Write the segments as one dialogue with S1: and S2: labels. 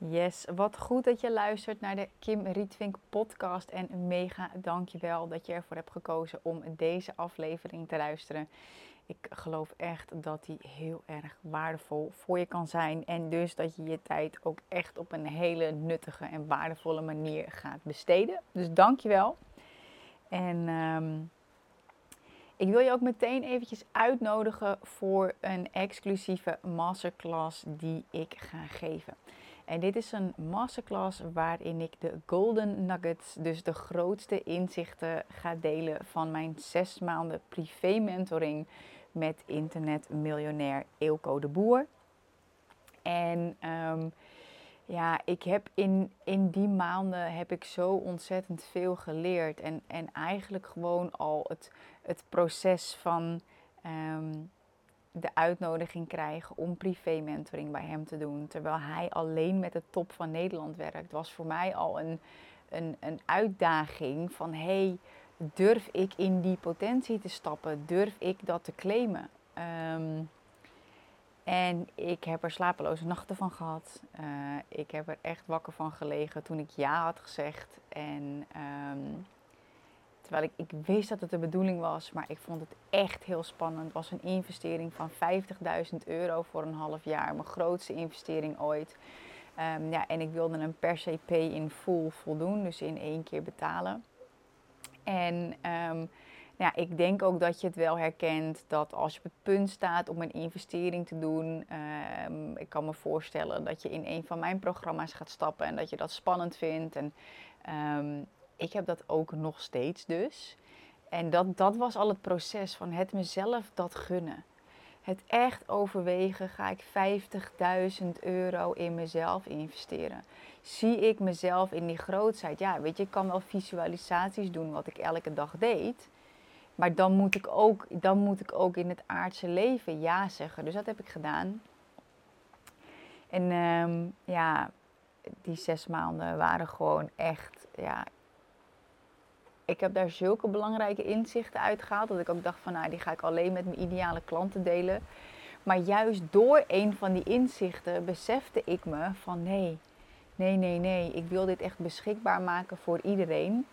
S1: Yes, wat goed dat je luistert naar de Kim Rietvink podcast. En mega dankjewel dat je ervoor hebt gekozen om deze aflevering te luisteren. Ik geloof echt dat die heel erg waardevol voor je kan zijn. En dus dat je je tijd ook echt op een hele nuttige en waardevolle manier gaat besteden. Dus dankjewel. En ehm, ik wil je ook meteen eventjes uitnodigen voor een exclusieve masterclass die ik ga geven. En dit is een masterclass waarin ik de golden nuggets, dus de grootste inzichten, ga delen van mijn zes maanden privé mentoring met internetmiljonair Eelco de Boer. En um, ja, ik heb in, in die maanden heb ik zo ontzettend veel geleerd. En, en eigenlijk gewoon al het, het proces van um, de uitnodiging krijgen om privé mentoring bij hem te doen. Terwijl hij alleen met de top van Nederland werkt, was voor mij al een, een, een uitdaging van hey, durf ik in die potentie te stappen? Durf ik dat te claimen? Um, en ik heb er slapeloze nachten van gehad. Uh, ik heb er echt wakker van gelegen toen ik ja had gezegd. En um, terwijl ik, wist dat het de bedoeling was, maar ik vond het echt heel spannend. Het was een investering van 50.000 euro voor een half jaar. Mijn grootste investering ooit. Um, ja, en ik wilde een per se pay in full voldoen, dus in één keer betalen. En um, ik denk ook dat je het wel herkent dat als je op het punt staat om een investering te doen, um, ik kan me voorstellen dat je in een van mijn programma's gaat stappen en dat je dat spannend vindt. En ik heb dat ook nog steeds dus. En dat, dat was al het proces van het mezelf dat gunnen. Het echt overwegen, ga ik 50.000 euro in mezelf investeren? Zie ik mezelf in die grootheid? Ja, weet je, ik kan wel visualisaties doen wat ik elke dag deed. Maar dan moet, ik ook, dan moet ik ook in het aardse leven ja zeggen. Dus dat heb ik gedaan. En um, ja, die zes maanden waren gewoon echt, ja, ik heb daar zulke belangrijke inzichten uitgehaald. Dat ik ook dacht van, nou, die ga ik alleen met mijn ideale klanten delen. Maar juist door een van die inzichten besefte ik me van, nee, nee, nee, nee. Ik wil dit echt beschikbaar maken voor iedereen.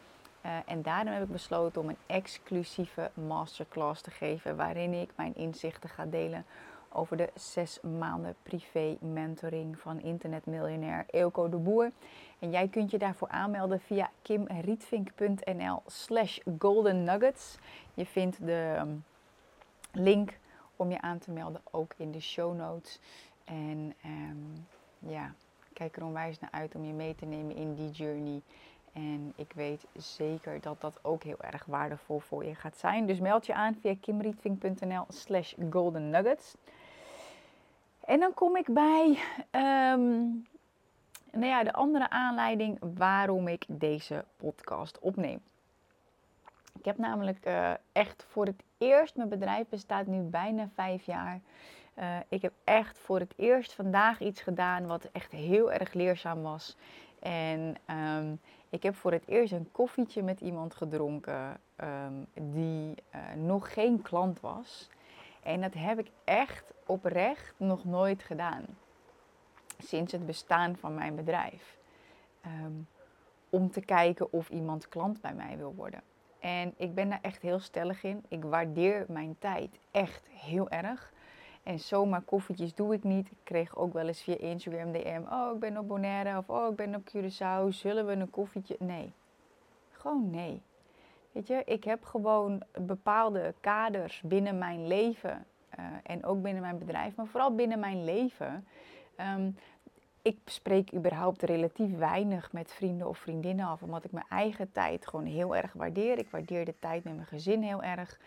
S1: Uh, en daarom heb ik besloten om een exclusieve masterclass te geven waarin ik mijn inzichten ga delen over de zes maanden privé mentoring van internetmiljonair Eelco de Boer. En jij kunt je daarvoor aanmelden via kimrietvink.nl slash golden nuggets. Je vindt de um, link om je aan te melden ook in de show notes. En um, ja, kijk er onwijs naar uit om je mee te nemen in die journey. En ik weet zeker dat dat ook heel erg waardevol voor je gaat zijn. Dus meld je aan via kimrietvink.nl slash golden nuggets. En dan kom ik bij um, nou ja, de andere aanleiding waarom ik deze podcast opneem. Ik heb namelijk uh, echt voor het eerst, mijn bedrijf bestaat nu bijna vijf jaar. Uh, ik heb echt voor het eerst vandaag iets gedaan wat echt heel erg leerzaam was. En um, ik heb voor het eerst een koffietje met iemand gedronken um, die uh, nog geen klant was. En dat heb ik echt oprecht nog nooit gedaan. Sinds het bestaan van mijn bedrijf. Um, om te kijken of iemand klant bij mij wil worden. En ik ben daar echt heel stellig in. Ik waardeer mijn tijd echt heel erg. En zomaar koffietjes doe ik niet. Ik kreeg ook wel eens via Instagram DM. Oh, ik ben op Bonaire. Of oh, ik ben op Curaçao. Zullen we een koffietje? Nee. Gewoon nee. Ik heb gewoon bepaalde kaders binnen mijn leven. Uh, en ook binnen mijn bedrijf. Maar vooral binnen mijn leven. Um, ik spreek überhaupt relatief weinig met vrienden of vriendinnen af. Omdat ik mijn eigen tijd gewoon heel erg waardeer. Ik waardeer de tijd met mijn gezin heel erg.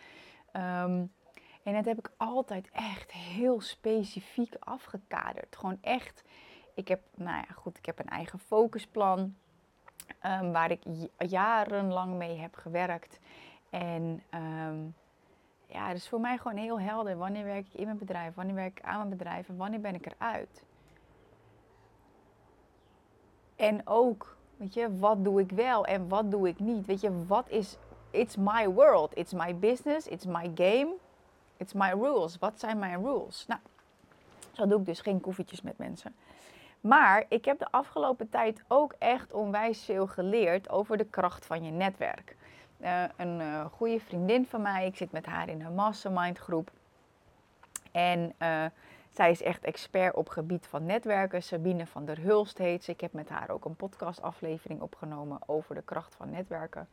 S1: Um, en dat heb ik altijd echt heel specifiek afgekaderd. Gewoon echt, ik heb, nou ja, goed, ik heb een eigen focusplan. Um, waar ik jarenlang mee heb gewerkt. En um, ja, het is voor mij gewoon heel helder. Wanneer werk ik in mijn bedrijf? Wanneer werk ik aan mijn bedrijf? En wanneer ben ik eruit? En ook, weet je, wat doe ik wel en wat doe ik niet? Weet je, wat is, it's my world, it's my business, it's my game. It's my rules. Wat zijn mijn rules? Nou, zo doe ik dus geen koffietjes met mensen. Maar ik heb de afgelopen tijd ook echt onwijs veel geleerd over de kracht van je netwerk. Uh, een uh, goede vriendin van mij, ik zit met haar in een mastermind groep. En uh, zij is echt expert op gebied van netwerken. Sabine van der Hulst heet ze. Ik heb met haar ook een podcastaflevering opgenomen over de kracht van netwerken.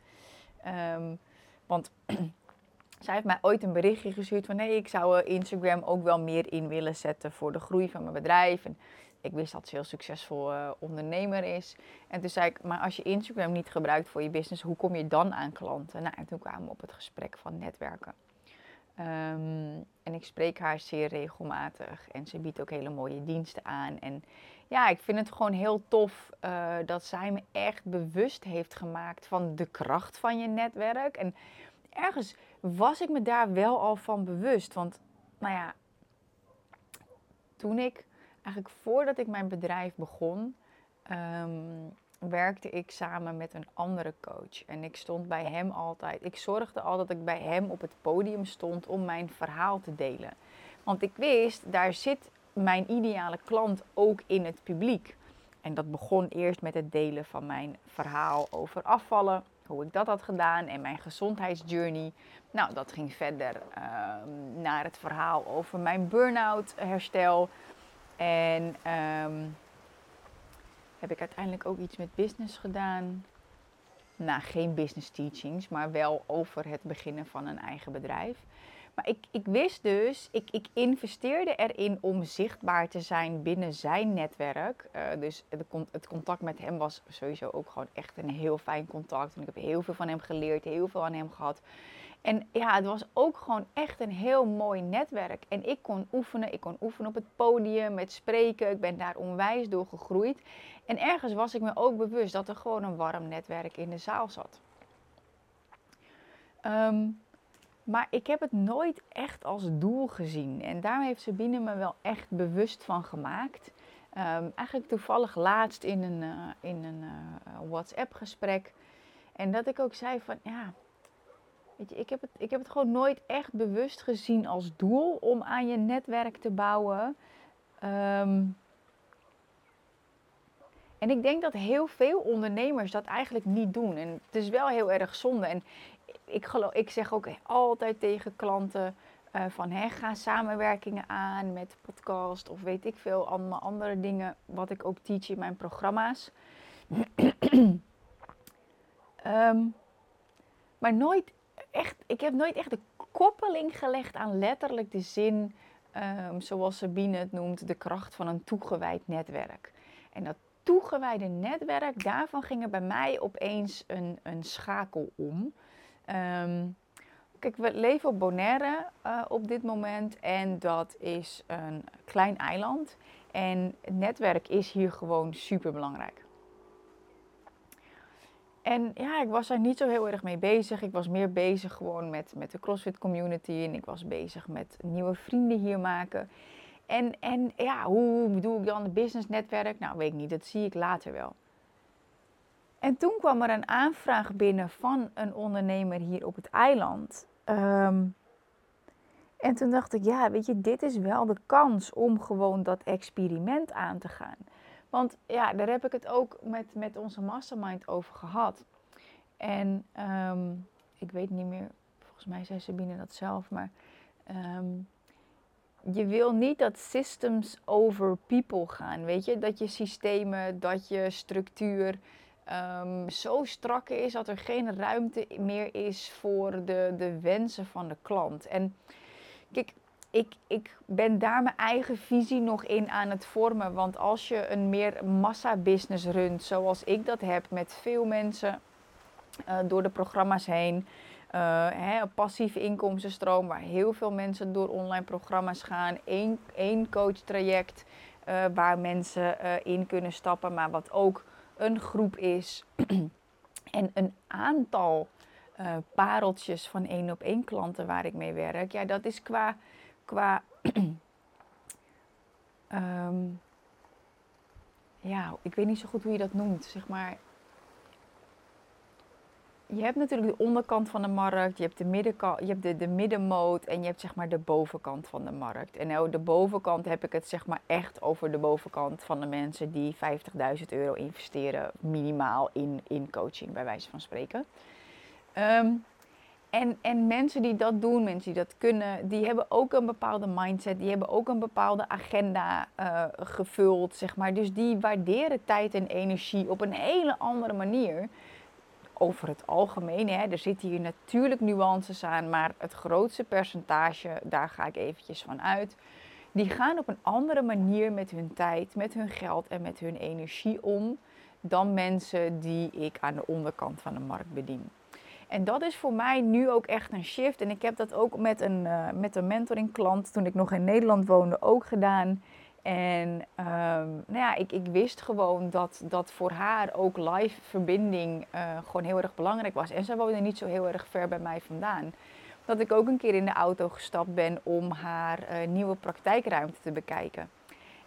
S1: Um, want zij heeft mij ooit een berichtje gestuurd van nee, ik zou Instagram ook wel meer in willen zetten voor de groei van mijn bedrijf. En ik wist dat ze heel succesvol uh, ondernemer is. En toen zei ik, maar als je Instagram niet gebruikt voor je business, hoe kom je dan aan klanten? Nou, en toen kwamen we op het gesprek van netwerken. Um, en ik spreek haar zeer regelmatig en ze biedt ook hele mooie diensten aan. En ja, ik vind het gewoon heel tof uh, dat zij me echt bewust heeft gemaakt van de kracht van je netwerk. En ergens was ik me daar wel al van bewust. Want, nou ja, toen ik eigenlijk voordat ik mijn bedrijf begon, um, werkte ik samen met een andere coach. En ik stond bij hem altijd. Ik zorgde altijd dat ik bij hem op het podium stond om mijn verhaal te delen. Want ik wist, daar zit mijn ideale klant ook in het publiek. En dat begon eerst met het delen van mijn verhaal over afvallen, hoe ik dat had gedaan en mijn gezondheidsjourney. Nou, dat ging verder uh, naar het verhaal over mijn burn-out herstel. En um, heb ik uiteindelijk ook iets met business gedaan. Nou, geen business teachings, maar wel over het beginnen van een eigen bedrijf. Maar ik, ik wist dus, ik, ik investeerde erin om zichtbaar te zijn binnen zijn netwerk. Uh, dus het contact met hem was sowieso ook gewoon echt een heel fijn contact. En ik heb heel veel van hem geleerd, heel veel aan hem gehad. En ja, het was ook gewoon echt een heel mooi netwerk. En ik kon oefenen, ik kon oefenen op het podium, met spreken. Ik ben daar onwijs door gegroeid. En ergens was ik me ook bewust dat er gewoon een warm netwerk in de zaal zat. Um, maar ik heb het nooit echt als doel gezien. En daar heeft Sabine me wel echt bewust van gemaakt. Um, eigenlijk toevallig laatst in een, uh, in een uh, WhatsApp-gesprek. En dat ik ook zei van ja, weet je, ik heb, het, ik heb het gewoon nooit echt bewust gezien als doel om aan je netwerk te bouwen. Um, en ik denk dat heel veel ondernemers dat eigenlijk niet doen. En het is wel heel erg zonde. En ik, ik zeg ook altijd tegen klanten uh, van hè, ga samenwerkingen aan met podcast of weet ik veel allemaal andere dingen wat ik ook teach in mijn programma's. um, maar nooit echt, ik heb nooit echt de koppeling gelegd aan letterlijk de zin, um, zoals Sabine het noemt, de kracht van een toegewijd netwerk. En dat toegewijde netwerk, daarvan ging er bij mij opeens een, een schakel om. Um, kijk, we leven op Bonaire uh, op dit moment en dat is een klein eiland. En het netwerk is hier gewoon super belangrijk. En ja, ik was daar niet zo heel erg mee bezig. Ik was meer bezig gewoon met, met de CrossFit community. En ik was bezig met nieuwe vrienden hier maken. En, en ja, hoe bedoel ik dan het businessnetwerk? Nou, weet ik niet. Dat zie ik later wel. En toen kwam er een aanvraag binnen van een ondernemer hier op het eiland. Um, en toen dacht ik, ja, weet je, dit is wel de kans om gewoon dat experiment aan te gaan. Want ja, daar heb ik het ook met, met onze mastermind over gehad. En um, ik weet niet meer, volgens mij zei Sabine dat zelf, maar um, je wil niet dat systems over people gaan. Weet je, dat je systemen, dat je structuur um, zo strak is dat er geen ruimte meer is voor de, de wensen van de klant. En kijk, ik, ik ben daar mijn eigen visie nog in aan het vormen. Want als je een meer massa-business runt, zoals ik dat heb, met veel mensen uh, door de programma's heen. Uh, hè, een passieve inkomstenstroom waar heel veel mensen door online programma's gaan. Eén, één coach-traject uh, waar mensen in kunnen stappen, maar wat ook een groep is. en een aantal pareltjes van één op één klanten waar ik mee werk. Ja, dat is qua. Qua um, ja, ik weet niet zo goed hoe je dat noemt. Zeg maar je hebt natuurlijk de onderkant van de markt, je hebt de, middenkant, je hebt de, de middenmoot en je hebt zeg maar de bovenkant van de markt. En nou, de bovenkant heb ik het zeg maar echt over de bovenkant van de mensen die 50.000 euro investeren minimaal in, in coaching, bij wijze van spreken. Ehm, en, en mensen die dat doen, mensen die dat kunnen, die hebben ook een bepaalde mindset, die hebben ook een bepaalde agenda uh, gevuld, zeg maar. Dus die waarderen tijd en energie op een hele andere manier over het algemeen, hè, er zitten hier natuurlijk nuances aan, maar het grootste percentage, daar ga ik eventjes van uit, die gaan op een andere manier met hun tijd, met hun geld en met hun energie om dan mensen die ik aan de onderkant van de markt bedien. En dat is voor mij nu ook echt een shift. En ik heb dat ook met een, uh, met een mentoring klant toen ik nog in Nederland woonde ook gedaan. En um, nou ja, ik, ik wist gewoon dat, dat voor haar ook live verbinding uh, gewoon heel erg belangrijk was. En ze woonde niet zo heel erg ver bij mij vandaan. Dat ik ook een keer in de auto gestapt ben om haar uh, nieuwe praktijkruimte te bekijken.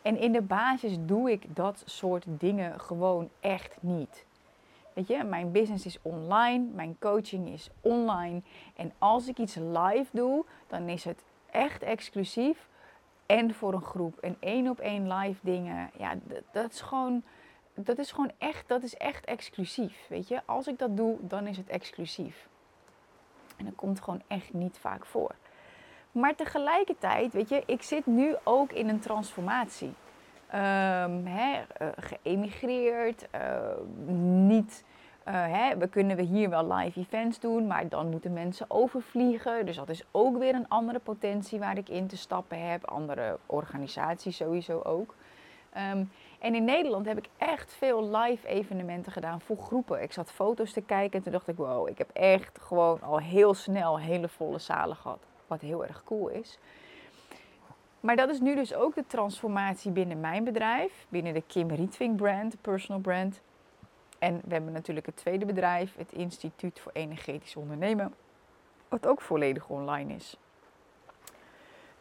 S1: En in de basis doe ik dat soort dingen gewoon echt niet. Weet je, mijn business is online, mijn coaching is online. En als ik iets live doe, dan is het echt exclusief en voor een groep. En één op één live dingen. Ja, dat, is gewoon. Dat is gewoon echt, dat is echt exclusief. Weet je, als ik dat doe, dan is het exclusief. En dat komt gewoon echt niet vaak voor. Maar tegelijkertijd, weet je, ik zit nu ook in een transformatie. Hè, uh, geëmigreerd, uh, niet uh, hè, we kunnen we hier wel live events doen, maar dan moeten mensen overvliegen. Dus dat is ook weer een andere potentie waar ik in te stappen heb. Andere organisaties sowieso ook. Um, en in Nederland heb ik echt veel live evenementen gedaan voor groepen. Ik zat foto's te kijken en toen dacht ik, wow, ik heb echt gewoon al heel snel hele volle zalen gehad. Wat heel erg cool is. Maar dat is nu dus ook de transformatie binnen mijn bedrijf, binnen de Kim Rietvink brand, personal brand. En we hebben natuurlijk het tweede bedrijf, het Instituut voor Energetisch Ondernemen, wat ook volledig online is.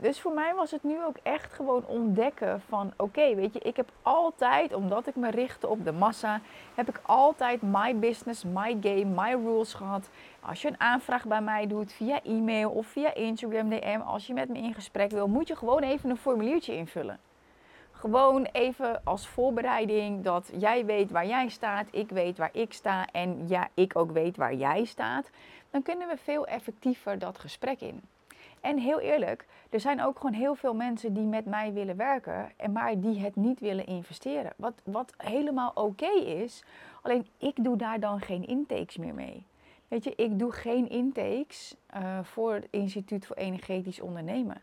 S1: Dus voor mij was het nu ook echt gewoon ontdekken van oké, weet je, ik heb altijd, omdat ik me richtte op de massa, heb ik altijd my business, my game, my rules gehad. Als je een aanvraag bij mij doet via e-mail of via Instagram DM, als je met me in gesprek wil, moet je gewoon even een formuliertje invullen. Gewoon even als voorbereiding dat jij weet waar jij staat, ik weet waar ik sta en ja, ik ook weet waar jij staat. Dan kunnen we veel effectiever dat gesprek in. En heel eerlijk, er zijn ook gewoon heel veel mensen die met mij willen werken, en maar die het niet willen investeren. Wat, wat helemaal oké is, alleen ik doe daar dan geen intakes meer mee. Weet je, ik doe geen intakes uh, voor het Instituut voor Energetisch Ondernemen.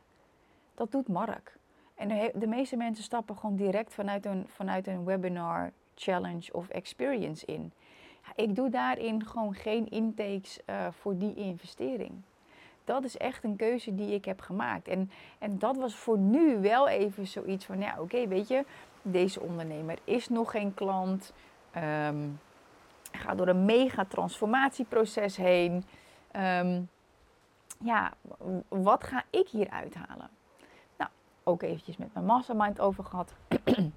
S1: Dat doet Mark. En de, meeste mensen stappen gewoon direct vanuit een, vanuit een webinar, challenge of experience in. Ik doe daarin gewoon geen intakes uh, voor die investering. Dat is echt een keuze die ik heb gemaakt. En, en dat was voor nu wel even zoiets van, ja oké, weet je, deze ondernemer is nog geen klant. Um, gaat door een mega transformatieproces heen. Um, ja, wat ga ik hier uithalen? ook eventjes met mijn mastermind over gehad.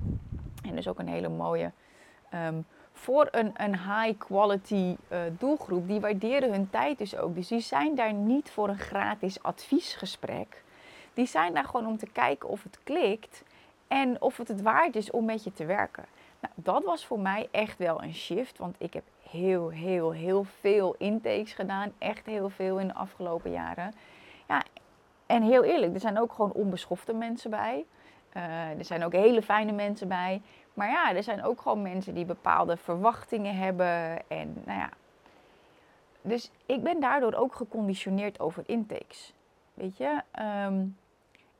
S1: en dus ook een hele mooie. Um, voor een, een high quality uh, doelgroep, die waarderen hun tijd dus ook. Dus die zijn daar niet voor een gratis adviesgesprek. Die zijn daar gewoon om te kijken of het klikt en of het het waard is om met je te werken. Nou, dat was voor mij echt wel een shift, want ik heb heel, heel, heel veel intakes gedaan. Echt heel veel in de afgelopen jaren. Ja, en heel eerlijk, er zijn ook gewoon onbeschofte mensen bij. Uh, er zijn ook hele fijne mensen bij. Maar ja, er zijn ook gewoon mensen die bepaalde verwachtingen hebben. En nou ja. Dus ik ben daardoor ook geconditioneerd over intakes. Weet je? Um,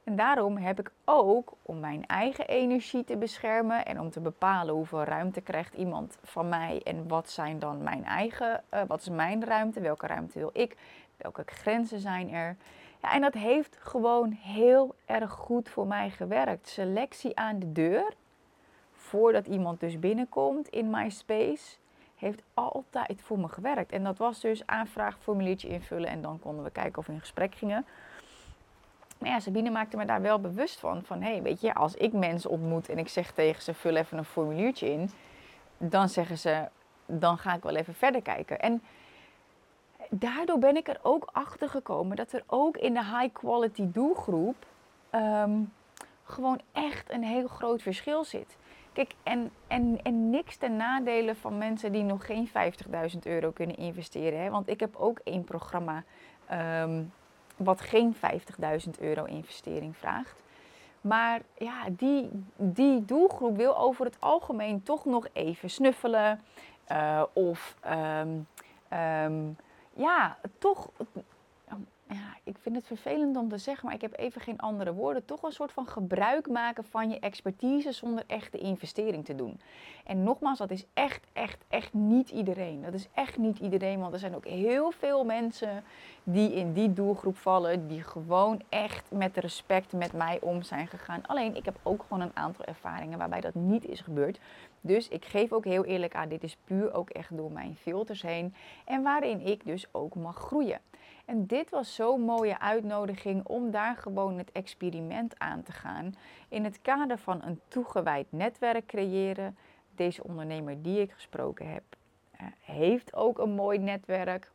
S1: en daarom heb ik ook, om mijn eigen energie te beschermen en om te bepalen hoeveel ruimte krijgt iemand van mij en wat zijn dan mijn eigen, uh, wat is mijn ruimte, welke ruimte wil ik, welke grenzen zijn er. Ja, en dat heeft gewoon heel erg goed voor mij gewerkt. Selectie aan de deur, voordat iemand dus binnenkomt in my space, heeft altijd voor me gewerkt. En dat was dus aanvraagformuliertje invullen en dan konden we kijken of we in gesprek gingen. Maar ja, Sabine maakte me daar wel bewust van. Van hé, hey, weet je, als ik mensen ontmoet en ik zeg tegen ze: vul even een formuliertje in. Dan zeggen ze: dan ga ik wel even verder kijken. En daardoor ben ik er ook achter gekomen dat er ook in de high quality doelgroep ehm, gewoon echt een heel groot verschil zit. Kijk, en, en, en niks ten nadele van mensen die nog geen 50.000 euro kunnen investeren. Hè? Want ik heb ook één programma ehm, wat geen 50.000 euro investering vraagt. Maar ja, die, die doelgroep wil over het algemeen toch nog even snuffelen. Uh, of um, um, ja, toch ja, ik vind het vervelend om te zeggen, maar ik heb even geen andere woorden. Toch een soort van gebruik maken van je expertise zonder echte investering te doen. En nogmaals, dat is echt, echt, echt niet iedereen. Dat is echt niet iedereen, want er zijn ook heel veel mensen die in die doelgroep vallen, die gewoon echt met respect met mij om zijn gegaan. Alleen, ik heb ook gewoon een aantal ervaringen waarbij dat niet is gebeurd. Dus ik geef ook heel eerlijk aan, dit is puur ook echt door mijn filters heen. En waarin ik dus ook mag groeien. En dit was zo'n mooie uitnodiging om daar gewoon het experiment aan te gaan. In het kader van een toegewijd netwerk creëren. Deze ondernemer die ik gesproken heb, eh, heeft ook een mooi netwerk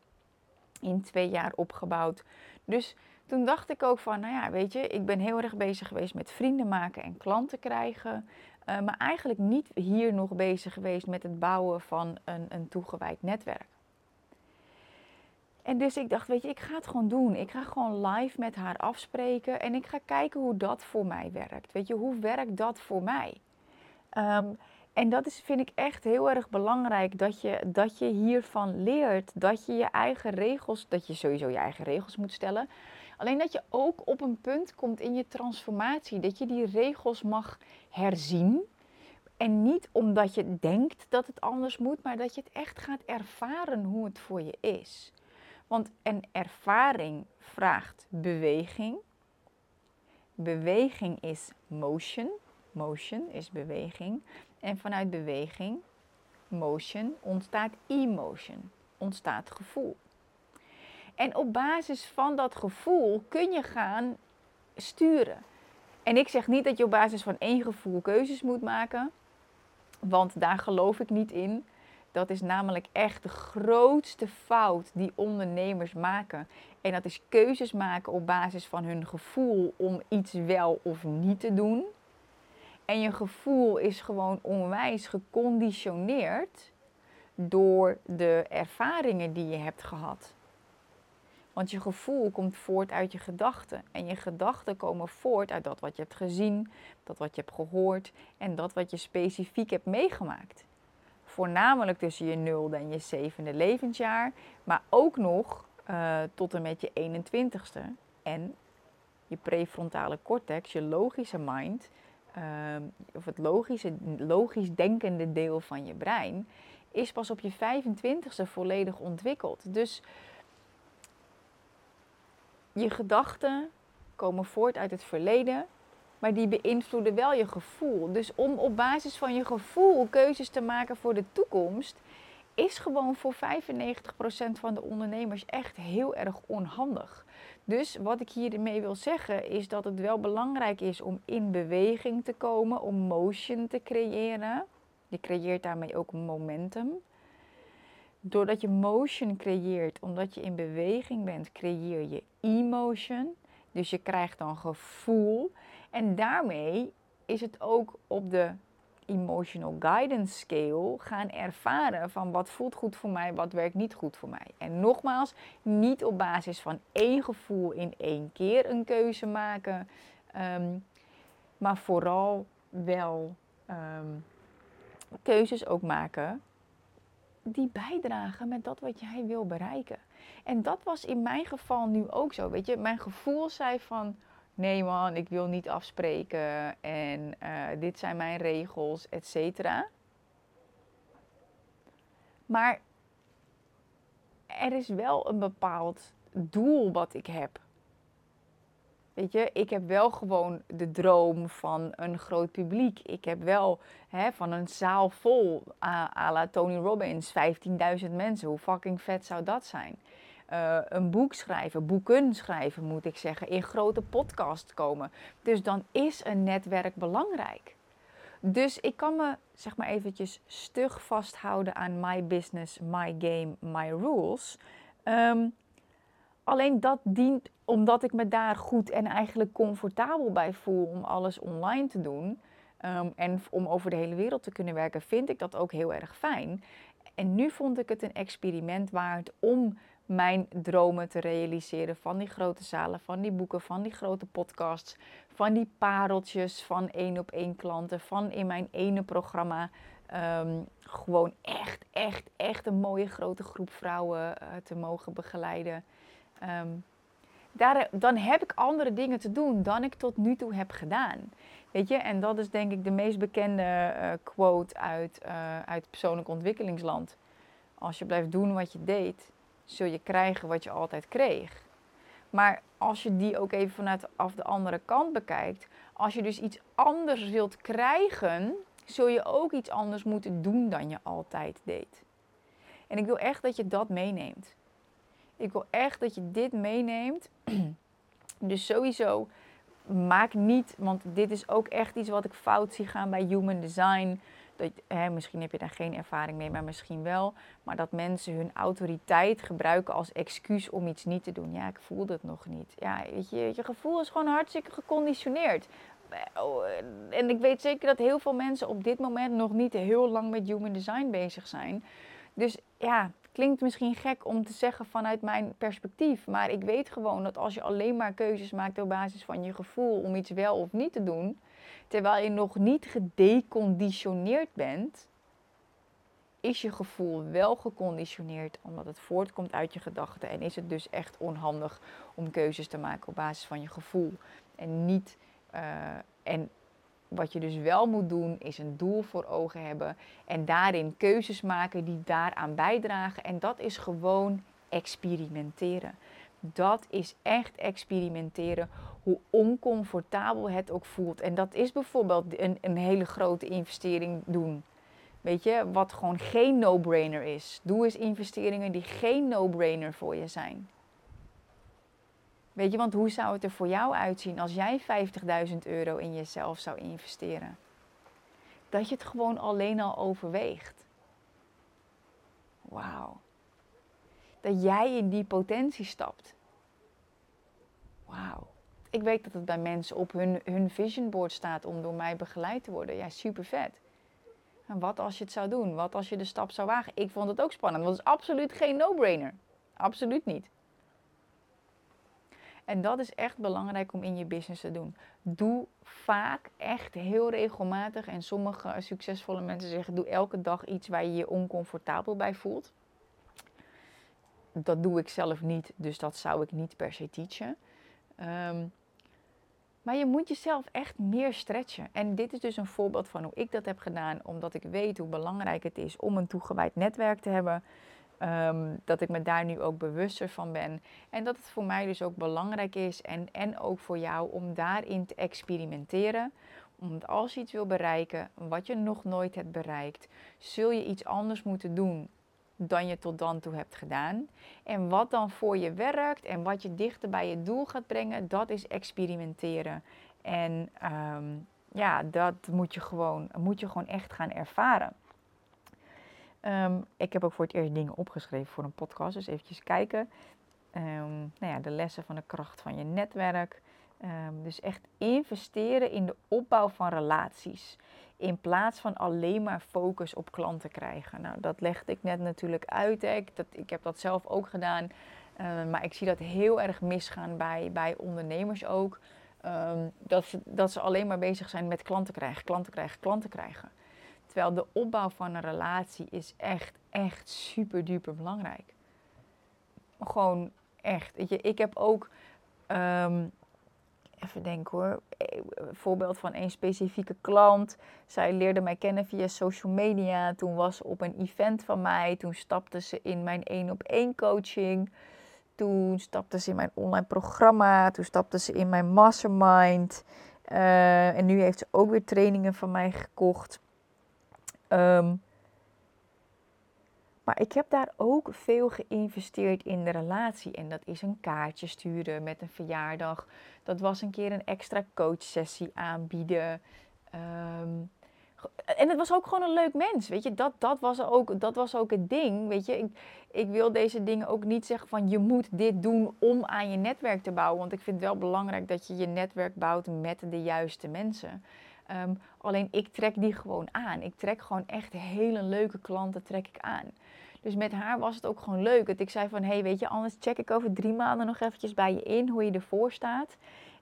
S1: in twee jaar opgebouwd. Dus toen dacht ik ook van, nou ja, weet je, ik ben heel erg bezig geweest met vrienden maken en klanten krijgen. Uh, maar eigenlijk niet hier nog bezig geweest met het bouwen van een, een toegewijd netwerk. En dus ik dacht, weet je, ik ga het gewoon doen. Ik ga gewoon live met haar afspreken en ik ga kijken hoe dat voor mij werkt. Weet je, hoe werkt dat voor mij? Um, en dat is, vind ik echt heel erg belangrijk, dat je, dat je hiervan leert. Dat je je eigen regels, dat je sowieso je eigen regels moet stellen. Alleen dat je ook op een punt komt in je transformatie, dat je die regels mag herzien. En niet omdat je denkt dat het anders moet, maar dat je het echt gaat ervaren hoe het voor je is. Want een ervaring vraagt beweging. Beweging is motion. Motion is beweging. En vanuit beweging, motion, ontstaat emotion, ontstaat gevoel. En op basis van dat gevoel kun je gaan sturen. En ik zeg niet dat je op basis van één gevoel keuzes moet maken, want daar geloof ik niet in. Dat is namelijk echt de grootste fout die ondernemers maken. En dat is keuzes maken op basis van hun gevoel om iets wel of niet te doen. En je gevoel is gewoon onwijs geconditioneerd door de ervaringen die je hebt gehad. Want je gevoel komt voort uit je gedachten. En je gedachten komen voort uit dat wat je hebt gezien, dat wat je hebt gehoord en dat wat je specifiek hebt meegemaakt. Voornamelijk tussen je nulde en je zevende levensjaar, maar ook nog uh, tot en met je 21ste. En je prefrontale cortex, je logische mind, uh, of het logische, logisch denkende deel van je brein, is pas op je 25ste volledig ontwikkeld. Dus je gedachten komen voort uit het verleden, maar die beïnvloeden wel je gevoel. Dus om op basis van je gevoel keuzes te maken voor de toekomst, is gewoon voor 95% van de ondernemers echt heel erg onhandig. Dus wat ik hiermee wil zeggen is dat het wel belangrijk is om in beweging te komen, om motion te creëren. Je creëert daarmee ook momentum. Doordat je motion creëert, omdat je in beweging bent, creëer je emotion. Dus je krijgt dan gevoel. En daarmee is het ook op de emotional guidance scale gaan ervaren van wat voelt goed voor mij, wat werkt niet goed voor mij. En nogmaals, niet op basis van één gevoel in één keer een keuze maken, ehm, maar vooral wel ehm, keuzes ook maken die bijdragen met dat wat jij wil bereiken. En dat was in mijn geval nu ook zo. Weet je, mijn gevoel zei van nee man, ik wil niet afspreken en uh, dit zijn mijn regels, et cetera. Maar er is wel een bepaald doel wat ik heb. Weet je, ik heb wel gewoon de droom van een groot publiek. Ik heb wel hè, van een zaal vol à, la Tony Robbins, 15.000 mensen. Hoe fucking vet zou dat zijn? Uh, een boek schrijven, boeken schrijven moet ik zeggen, in grote podcasts komen. Dus dan is een netwerk belangrijk. Dus ik kan me zeg maar eventjes stug vasthouden aan my business, my game, my rules. Ehm, alleen dat dient omdat ik me daar goed en eigenlijk comfortabel bij voel om alles online te doen. Ehm, en om over de hele wereld te kunnen werken, vind ik dat ook heel erg fijn. En nu vond ik het een experiment waard om mijn dromen te realiseren van die grote zalen, van die boeken, van die grote podcasts, van die pareltjes van één op één klanten, van in mijn ene programma ehm, gewoon echt, echt, echt een mooie grote groep vrouwen uh, te mogen begeleiden. Ehm, daar, dan heb ik andere dingen te doen dan ik tot nu toe heb gedaan. Weet je, en dat is denk ik de meest bekende uh, quote uit, uh, uit persoonlijk ontwikkelingsland. Als je blijft doen wat je deed, zul je krijgen wat je altijd kreeg. Maar als je die ook even vanuit af de andere kant bekijkt, als je dus iets anders wilt krijgen, zul je ook iets anders moeten doen dan je altijd deed. En ik wil echt dat je dat meeneemt. Ik wil echt dat je dit meeneemt. Dus sowieso maak niet, want dit is ook echt iets wat ik fout zie gaan bij human design. Dat, misschien heb je daar geen ervaring mee, maar misschien wel. Maar dat mensen hun autoriteit gebruiken als excuus om iets niet te doen. Ja, ik voel dat nog niet. Ja, weet je, je gevoel is gewoon hartstikke geconditioneerd. Oh, en ik weet zeker dat heel veel mensen op dit moment nog niet heel lang met human design bezig zijn. Dus ja, klinkt misschien gek om te zeggen vanuit mijn perspectief. Maar ik weet gewoon dat als je alleen maar keuzes maakt op basis van je gevoel om iets wel of niet te doen, terwijl je nog niet gedeconditioneerd bent, is je gevoel wel geconditioneerd omdat het voortkomt uit je gedachten. En is het dus echt onhandig om keuzes te maken op basis van je gevoel. En niet. Uh, en wat je dus wel moet doen, is een doel voor ogen hebben en daarin keuzes maken die daaraan bijdragen. En dat is gewoon experimenteren. Dat is echt experimenteren, hoe oncomfortabel het ook voelt. En dat is bijvoorbeeld een, een hele grote investering doen. Weet je, wat gewoon geen no-brainer is. Doe eens investeringen die geen no-brainer voor je zijn. Weet je, want hoe zou het er voor jou uitzien als jij 50.000 euro in jezelf zou investeren? Dat je het gewoon alleen al overweegt. Wauw. Dat jij in die potentie stapt. Wauw. Ik weet dat het bij mensen op hun, hun vision board staat om door mij begeleid te worden. Ja, super vet. En wat als je het zou doen? Wat als je de stap zou wagen? Ik vond het ook spannend, want het is absoluut geen no-brainer. Absoluut niet. En dat is echt belangrijk om in je business te doen. Doe vaak, echt heel regelmatig. En sommige succesvolle mensen zeggen: doe elke dag iets waar je je oncomfortabel bij voelt. Dat doe ik zelf niet, dus dat zou ik niet per se teachen. Um, maar je moet jezelf echt meer stretchen. En dit is dus een voorbeeld van hoe ik dat heb gedaan, omdat ik weet hoe belangrijk het is om een toegewijd netwerk te hebben. Um, dat ik me daar nu ook bewuster van ben. En dat het voor mij dus ook belangrijk is en, en ook voor jou om daarin te experimenteren. Want als je iets wil bereiken wat je nog nooit hebt bereikt, zul je iets anders moeten doen dan je tot dan toe hebt gedaan. En wat dan voor je werkt en wat je dichter bij je doel gaat brengen, dat is experimenteren. En um, ja, dat moet je, gewoon, moet je gewoon echt gaan ervaren. Um, ik heb ook voor het eerst dingen opgeschreven voor een podcast, dus eventjes kijken. Um, nou ja, de lessen van de kracht van je netwerk. Dus echt investeren in de opbouw van relaties. In plaats van alleen maar focus op klanten krijgen. Nou, dat legde ik net natuurlijk uit. Ik, dat, ik heb dat zelf ook gedaan. maar ik zie dat heel erg misgaan bij, bij ondernemers ook. dat, ze, dat ze alleen maar bezig zijn met klanten krijgen, klanten krijgen, klanten krijgen. Terwijl de opbouw van een relatie is echt, echt super duper belangrijk. Gewoon echt. Je, ik heb ook, um, even denken hoor, een eh, voorbeeld van een specifieke klant. Zij leerde mij kennen via social media. Toen was op een event van mij. Toen stapte ze in mijn één op één coaching. Toen stapte ze in mijn online programma. Toen stapte ze in mijn mastermind. Uh, en nu heeft ze ook weer trainingen van mij gekocht. Um, maar ik heb daar ook veel geïnvesteerd in de relatie. En dat is een kaartje sturen met een verjaardag. Dat was een keer een extra coachsessie aanbieden. Um, en het was ook gewoon een leuk mens, weet je. Dat, dat, was, ook, dat was ook het ding, weet je. Ik, ik wil deze dingen ook niet zeggen van je moet dit doen om aan je netwerk te bouwen. Want ik vind het wel belangrijk dat je je netwerk bouwt met de juiste mensen. Ehm, alleen ik trek die gewoon aan. Ik trek gewoon echt hele leuke klanten trek ik aan. Dus met haar was het ook gewoon leuk. Dat ik zei van, hey, weet je, anders check ik over drie maanden nog eventjes bij je in hoe je ervoor staat.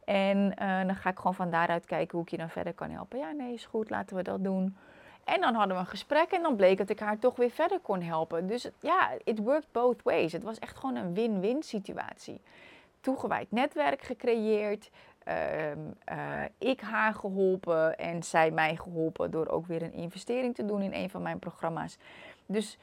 S1: En uh, dan ga ik gewoon van daaruit kijken hoe ik je dan verder kan helpen. Ja, nee, is goed, laten we dat doen. En dan hadden we een gesprek en dan bleek dat ik haar toch weer verder kon helpen. Dus ja, it worked both ways. Het was echt gewoon een win-win situatie. Toegewijd netwerk gecreëerd. Uh, uh, ik haar geholpen en zij mij geholpen door ook weer een investering te doen in een van mijn programma's. Dus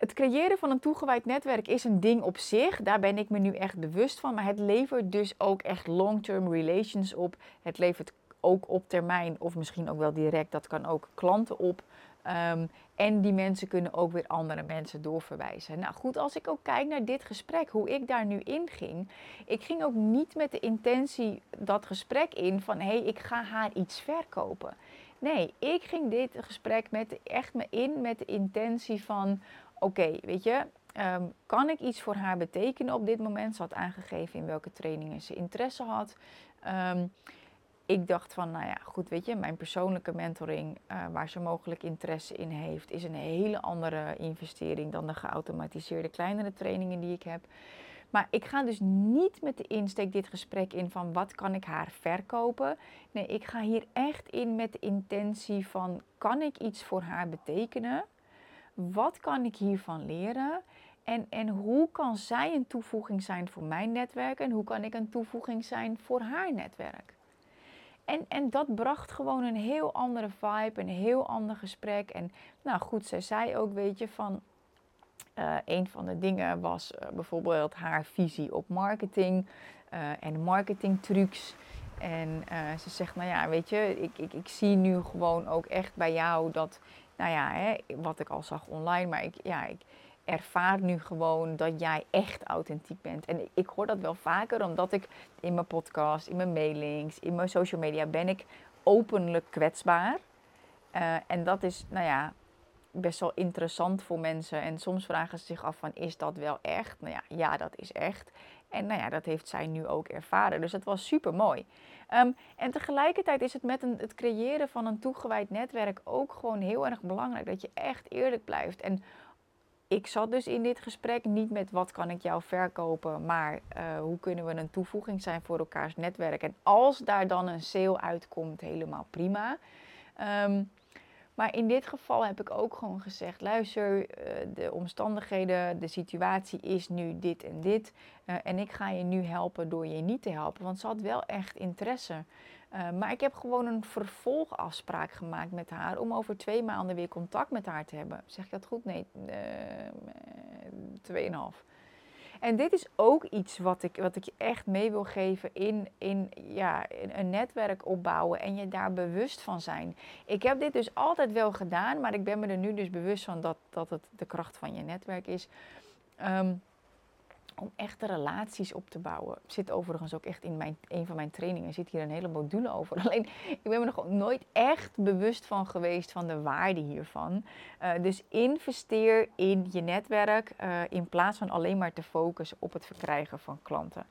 S1: het creëren van een toegewijd netwerk is een ding op zich. Daar ben ik me nu echt bewust van. Maar het levert dus ook echt long-term relations op. Het levert ook op termijn, of misschien ook wel direct, dat kan ook klanten op. Um, en die mensen kunnen ook weer andere mensen doorverwijzen. Nou goed, als ik ook kijk naar dit gesprek, hoe ik daar nu in ging. Ik ging ook niet met de intentie dat gesprek in van hé, hey, ik ga haar iets verkopen. Nee, ik ging dit gesprek met, echt me in met de intentie van oké, weet je, ehm, kan ik iets voor haar betekenen op dit moment? Ze had aangegeven in welke trainingen ze interesse had. Ehm, ik dacht van, nou ja, goed, weet je, mijn persoonlijke mentoring, uh, waar ze mogelijk interesse in heeft, is een hele andere investering dan de geautomatiseerde kleinere trainingen die ik heb. Maar ik ga dus niet met de insteek dit gesprek in van wat kan ik haar verkopen. Nee, ik ga hier echt in met de intentie van kan ik iets voor haar betekenen? Wat kan ik hiervan leren? En, en hoe kan zij een toevoeging zijn voor mijn netwerk? En hoe kan ik een toevoeging zijn voor haar netwerk? En, en dat bracht gewoon een heel andere vibe, een heel ander gesprek. En nou goed, zij zei ook, weet je, van uh, een van de dingen was uh, bijvoorbeeld haar visie op marketing uh, en marketingtrucs. En ze zegt, nou ja, weet je, ik, ik, ik zie nu gewoon ook echt bij jou dat nou ja, hè, wat ik al zag online, maar ik, ja, ik ervaar nu gewoon dat jij echt authentiek bent. En ik hoor dat wel vaker, omdat ik in mijn podcast, in mijn mailings, in mijn social media ben ik openlijk kwetsbaar. Uh, en dat is, nou ja, best wel interessant voor mensen. En soms vragen ze zich af van, is dat wel echt? Nou ja, ja, dat is echt. En nou ja, dat heeft zij nu ook ervaren. Dus dat was super mooi. Um, en tegelijkertijd is het met een, het creëren van een toegewijd netwerk ook gewoon heel erg belangrijk dat je echt eerlijk blijft. En ik zat dus in dit gesprek niet met wat kan ik jou verkopen, maar uh, hoe kunnen we een toevoeging zijn voor elkaars netwerk. En als daar dan een sale uitkomt, helemaal prima. Um, maar in dit geval heb ik ook gewoon gezegd: luister, eh, de omstandigheden, de situatie is nu dit en dit. Uh, en ik ga je nu helpen door je niet te helpen. Want ze had wel echt interesse. Uh, maar ik heb gewoon een vervolgafspraak gemaakt met haar om over twee maanden weer contact met haar te hebben. Zeg ik dat goed? Nee, tweeënhalf. En dit is ook iets wat ik, wat ik je echt mee wil geven in, in ja, een netwerk opbouwen en je daar bewust van zijn. Ik heb dit dus altijd wel gedaan, maar ik ben me er nu dus bewust van dat, dat het de kracht van je netwerk is. Um, om echte relaties op te bouwen. Zit overigens ook echt in mijn, een van mijn trainingen, zit hier een hele module over. Alleen, ik ben me nog nooit echt bewust van geweest van de waarde hiervan. Uh, dus investeer in je netwerk uh, in plaats van alleen maar te focussen op het verkrijgen van klanten.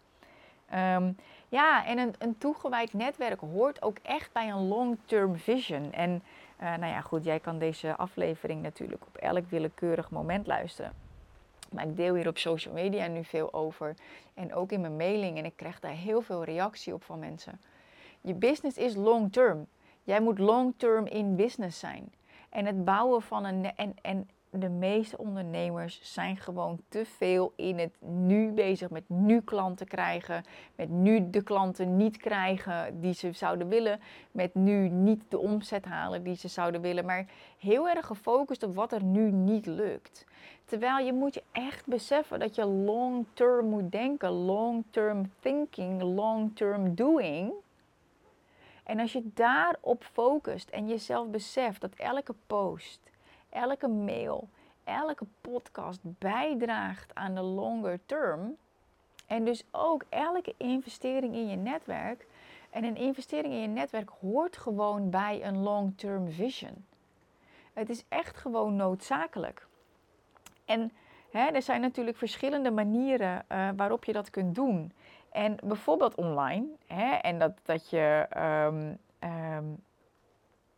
S1: Um, ja, en een, een toegewijd netwerk hoort ook echt bij een long-term vision. En uh, nou ja, goed, jij kan deze aflevering natuurlijk op elk willekeurig moment luisteren. Maar ik deel hier op social media nu veel over. En ook in mijn mailing. En ik krijg daar heel veel reactie op van mensen. Je business is long term. Jij moet long term in business zijn. En het bouwen van een. En, en de meeste ondernemers zijn gewoon te veel in het nu bezig met nu klanten krijgen, met nu de klanten niet krijgen die ze zouden willen, met nu niet de omzet halen die ze zouden willen, maar heel erg gefocust op wat er nu niet lukt. Terwijl je moet je echt beseffen dat je long term moet denken, long term thinking, long term doing. En als je daarop focust en jezelf beseft dat elke post, elke mail, elke podcast bijdraagt aan de longer term. En dus ook elke investering in je netwerk En een investering in je netwerk hoort gewoon bij een long-term vision. Het is echt gewoon noodzakelijk. En hè, er zijn natuurlijk verschillende manieren uh, waarop je dat kunt doen. En bijvoorbeeld online. Hè, en dat, dat je, um, um,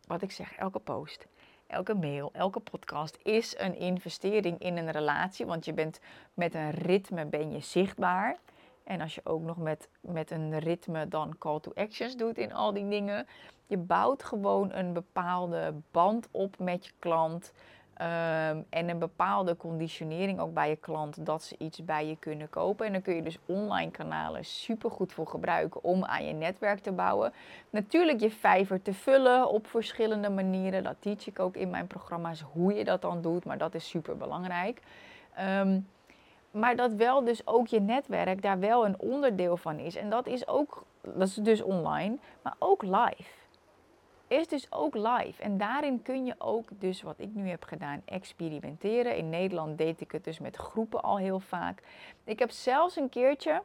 S1: wat ik zeg, elke post, elke mail, elke podcast is een investering in een relatie. Want je bent met een ritme ben je zichtbaar. En als je ook nog met, met een ritme dan call to actions doet in al die dingen. Je bouwt gewoon een bepaalde band op met je klant. Um, en een bepaalde conditionering ook bij je klant dat ze iets bij je kunnen kopen. En dan kun je dus online kanalen super goed voor gebruiken om aan je netwerk te bouwen. Natuurlijk je vijver te vullen op verschillende manieren. Dat teach ik ook in mijn programma's hoe je dat dan doet, maar dat is super belangrijk. Um, maar dat wel dus ook je netwerk daar wel een onderdeel van is. En dat is ook, dat is dus online, maar ook live. Is dus ook live. En daarin kun je ook, dus wat ik nu heb gedaan, experimenteren. In Nederland deed ik het dus met groepen al heel vaak. Ik heb zelfs een keertje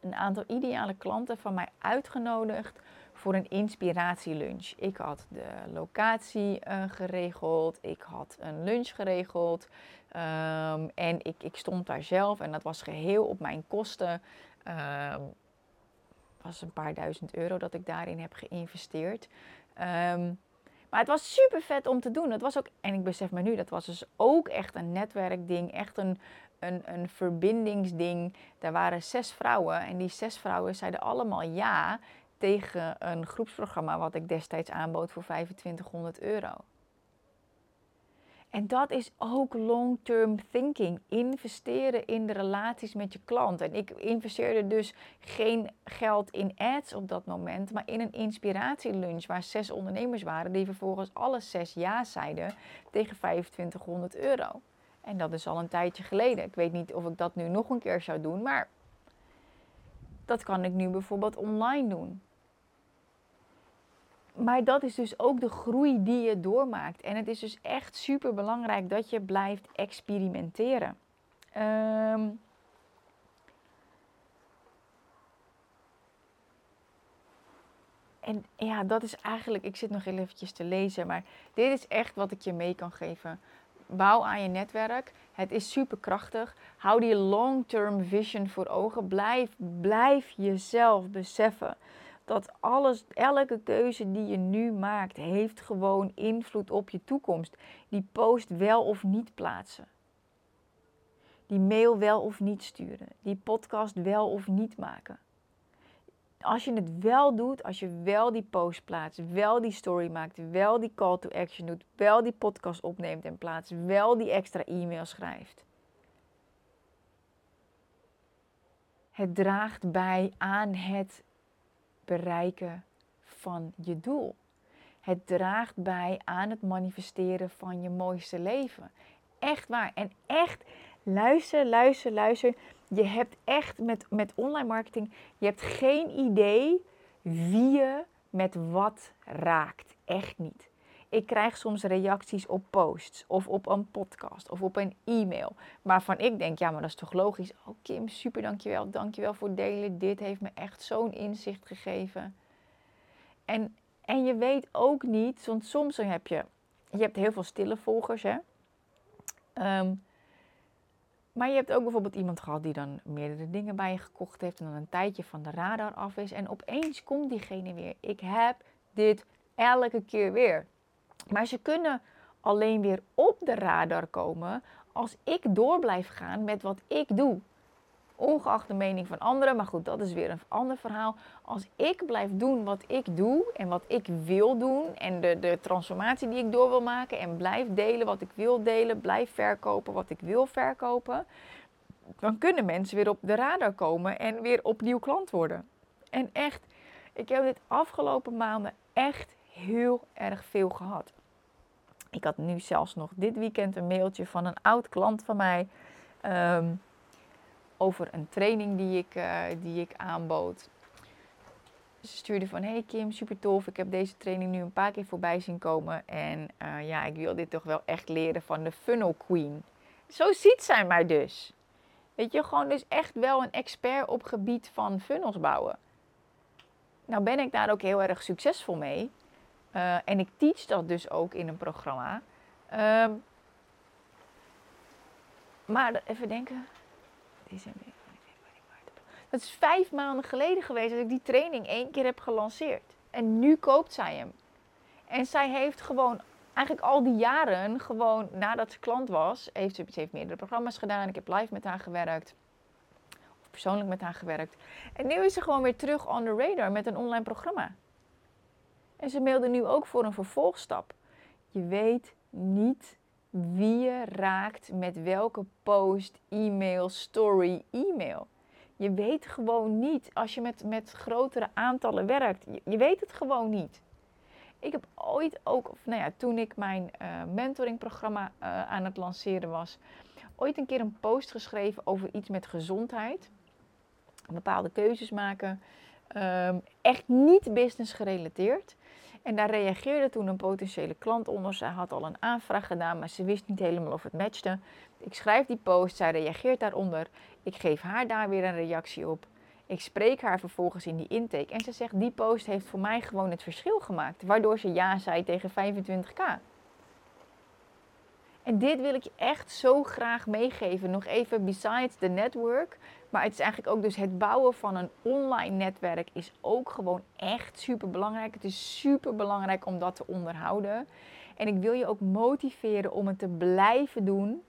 S1: een aantal ideale klanten van mij uitgenodigd voor een inspiratielunch. Ik had de locatie uh, geregeld, ik had een lunch geregeld um, en ik, ik, stond daar zelf en dat was geheel op mijn kosten. Um, was een paar duizend euro dat ik daarin heb geïnvesteerd. Um, maar het was super vet om te doen. Het was ook, en ik besef me nu, dat was dus ook echt een netwerkding, echt een, een, een verbindingsding. Daar waren zes vrouwen en die zes vrouwen zeiden allemaal ja tegen een groepsprogramma wat ik destijds aanbood voor 2500 euro. En dat is ook long-term thinking. Investeren in de relaties met je klant. En ik investeerde dus geen geld in ads op dat moment, maar in een inspiratielunch waar zes ondernemers waren die vervolgens alle zes ja zeiden tegen 2500 euro. En dat is al een tijdje geleden. Ik weet niet of ik dat nu nog een keer zou doen, maar dat kan ik nu bijvoorbeeld online doen maar dat is dus ook de groei die je doormaakt. En het is dus echt super belangrijk dat je blijft experimenteren. Um, en ja, dat is eigenlijk, ik zit nog heel eventjes te lezen, maar dit is echt wat ik je mee kan geven. Bouw aan je netwerk. Het is super krachtig. Hou die long-term vision voor ogen. Blijf, blijf jezelf beseffen dat alles, elke keuze die je nu maakt, heeft gewoon invloed op je toekomst. Die post wel of niet plaatsen. Die mail wel of niet sturen. Die podcast wel of niet maken. Als je het wel doet, als je wel die post plaatst, wel die story maakt, wel die call to action doet, wel die podcast opneemt en plaatst, wel die extra e-mail schrijft. Het draagt bij aan het bereiken van je doel. Het draagt bij aan het manifesteren van je mooiste leven. Echt waar. En echt, luister, luister, luister. Je hebt echt met, met online marketing, je hebt geen idee wie je met wat raakt. Echt niet. Ik krijg soms reacties op posts of op een podcast of op een e-mail. Waarvan ik denk, ja, maar dat is toch logisch. Oh Kim, super, dankjewel. Dankjewel voor delen. Dit heeft me echt zo'n inzicht gegeven. En, en je weet ook niet, want soms heb je, je hebt heel veel stille volgers, hè. Ehm, maar je hebt ook bijvoorbeeld iemand gehad die dan meerdere dingen bij je gekocht heeft en dan een tijdje van de radar af is. En opeens komt diegene weer. Ik heb dit elke keer weer. Maar ze kunnen alleen weer op de radar komen als ik door blijf gaan met wat ik doe. Ongeacht de mening van anderen, maar goed, dat is weer een ander verhaal. Als ik blijf doen wat ik doe en wat ik wil doen en de, de transformatie die ik door wil maken en blijf delen wat ik wil delen, blijf verkopen wat ik wil verkopen, dan kunnen mensen weer op de radar komen en weer opnieuw klant worden. En echt, ik heb dit afgelopen maanden echt heel erg veel gehad. Ik had nu zelfs nog dit weekend een mailtje van een oud klant van mij. Ehm, over een training die ik, uh, die ik aanbood. Ze stuurde van, hey Kim, super tof. Ik heb deze training nu een paar keer voorbij zien komen. En uh, ja, ik wil dit toch wel echt leren van de Funnel Queen. Zo ziet zij mij dus. Weet je, gewoon dus echt wel een expert op gebied van funnels bouwen. Nou ben ik daar ook heel erg succesvol mee. Uh, en ik teach dat dus ook in een programma. Uh, maar even denken. Dat is vijf maanden geleden geweest dat ik die training één keer heb gelanceerd. En nu koopt zij hem. En zij heeft gewoon eigenlijk al die jaren, gewoon nadat ze klant was, heeft ze, heeft meerdere programma's gedaan. Ik heb live met haar gewerkt. Of persoonlijk met haar gewerkt. En nu is ze gewoon weer terug on the radar met een online programma. En ze mailde nu ook voor een vervolgstap. Je weet niet wie je raakt met welke post, e-mail, story, e-mail. Je weet gewoon niet als je met, met grotere aantallen werkt. Je, weet het gewoon niet. Ik heb ooit ook, of nou ja, toen ik mijn uh, mentoringprogramma uh, aan het lanceren was, ooit een keer een post geschreven over iets met gezondheid. Bepaalde keuzes maken. Um, echt niet business gerelateerd. En daar reageerde toen een potentiële klant onder. Zij had al een aanvraag gedaan, maar ze wist niet helemaal of het matchte. Ik schrijf die post, zij reageert daaronder. Ik geef haar daar weer een reactie op. Ik spreek haar vervolgens in die intake en ze zegt: Die post heeft voor mij gewoon het verschil gemaakt. Waardoor ze ja zei tegen 25k. En dit wil ik je echt zo graag meegeven. Nog even besides the network. Maar het is eigenlijk ook dus het bouwen van een online netwerk is ook gewoon echt super belangrijk. Het is super belangrijk om dat te onderhouden. En ik wil je ook motiveren om het te blijven doen.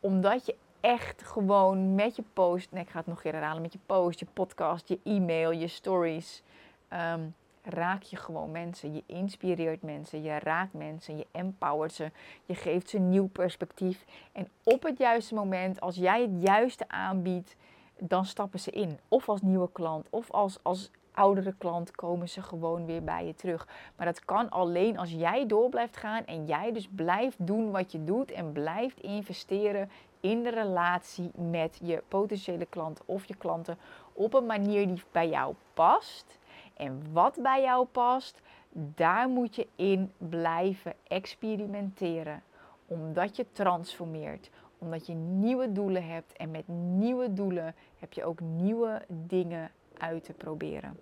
S1: Omdat je echt gewoon met je post, nee ik ga het nog een keer herhalen, met je post, je podcast, je e-mail, je stories. Ehm, raak je gewoon mensen. Je inspireert mensen, je raakt mensen, je empowert ze, je geeft ze een nieuw perspectief. En op het juiste moment, als jij het juiste aanbiedt, dan stappen ze in. Of als nieuwe klant, of als, als oudere klant komen ze gewoon weer bij je terug. Maar dat kan alleen als jij door blijft gaan en jij dus blijft doen wat je doet en blijft investeren in de relatie met je potentiële klant of je klanten op een manier die bij jou past. En wat bij jou past, daar moet je in blijven experimenteren. Omdat je transformeert, omdat je nieuwe doelen hebt. En met nieuwe doelen heb je ook nieuwe dingen uit te proberen.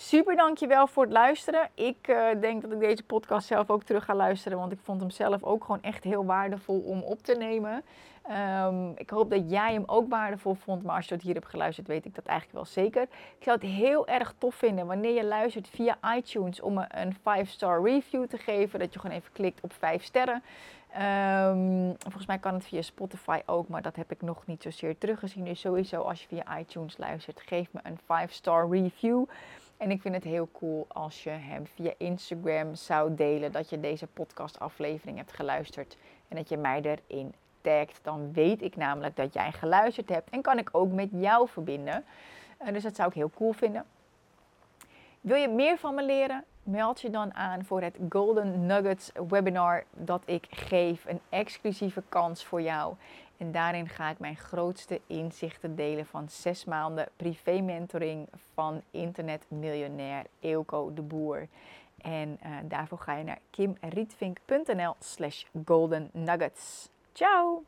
S1: Super dankjewel voor het luisteren. Ik uh, denk dat ik deze podcast zelf ook terug ga luisteren. Want ik vond hem zelf ook gewoon echt heel waardevol om op te nemen. Um, ik hoop dat jij hem ook waardevol vond. Maar als je het hier hebt geluisterd, weet ik dat eigenlijk wel zeker. Ik zou het heel erg tof vinden wanneer je luistert via iTunes om een 5-star review te geven. Dat je gewoon even klikt op 5 sterren. Um, volgens mij kan het via Spotify ook, maar dat heb ik nog niet zozeer teruggezien. Dus sowieso als je via iTunes luistert, geef me een 5-star review. En ik vind het heel cool als je hem via Instagram zou delen dat je deze podcastaflevering hebt geluisterd en dat je mij erin tagt. Dan weet ik namelijk dat jij geluisterd hebt en kan ik ook met jou verbinden. Uh, dus dat zou ik heel cool vinden. Wil je meer van me leren? Meld je dan aan voor het Golden Nuggets webinar dat ik geef. Een exclusieve kans voor jou. En daarin ga ik mijn grootste inzichten delen van zes maanden privé mentoring van internetmiljonair Eelco de Boer. En uh, daarvoor ga je naar kimrietvink.nl slash golden nuggets. Ciao!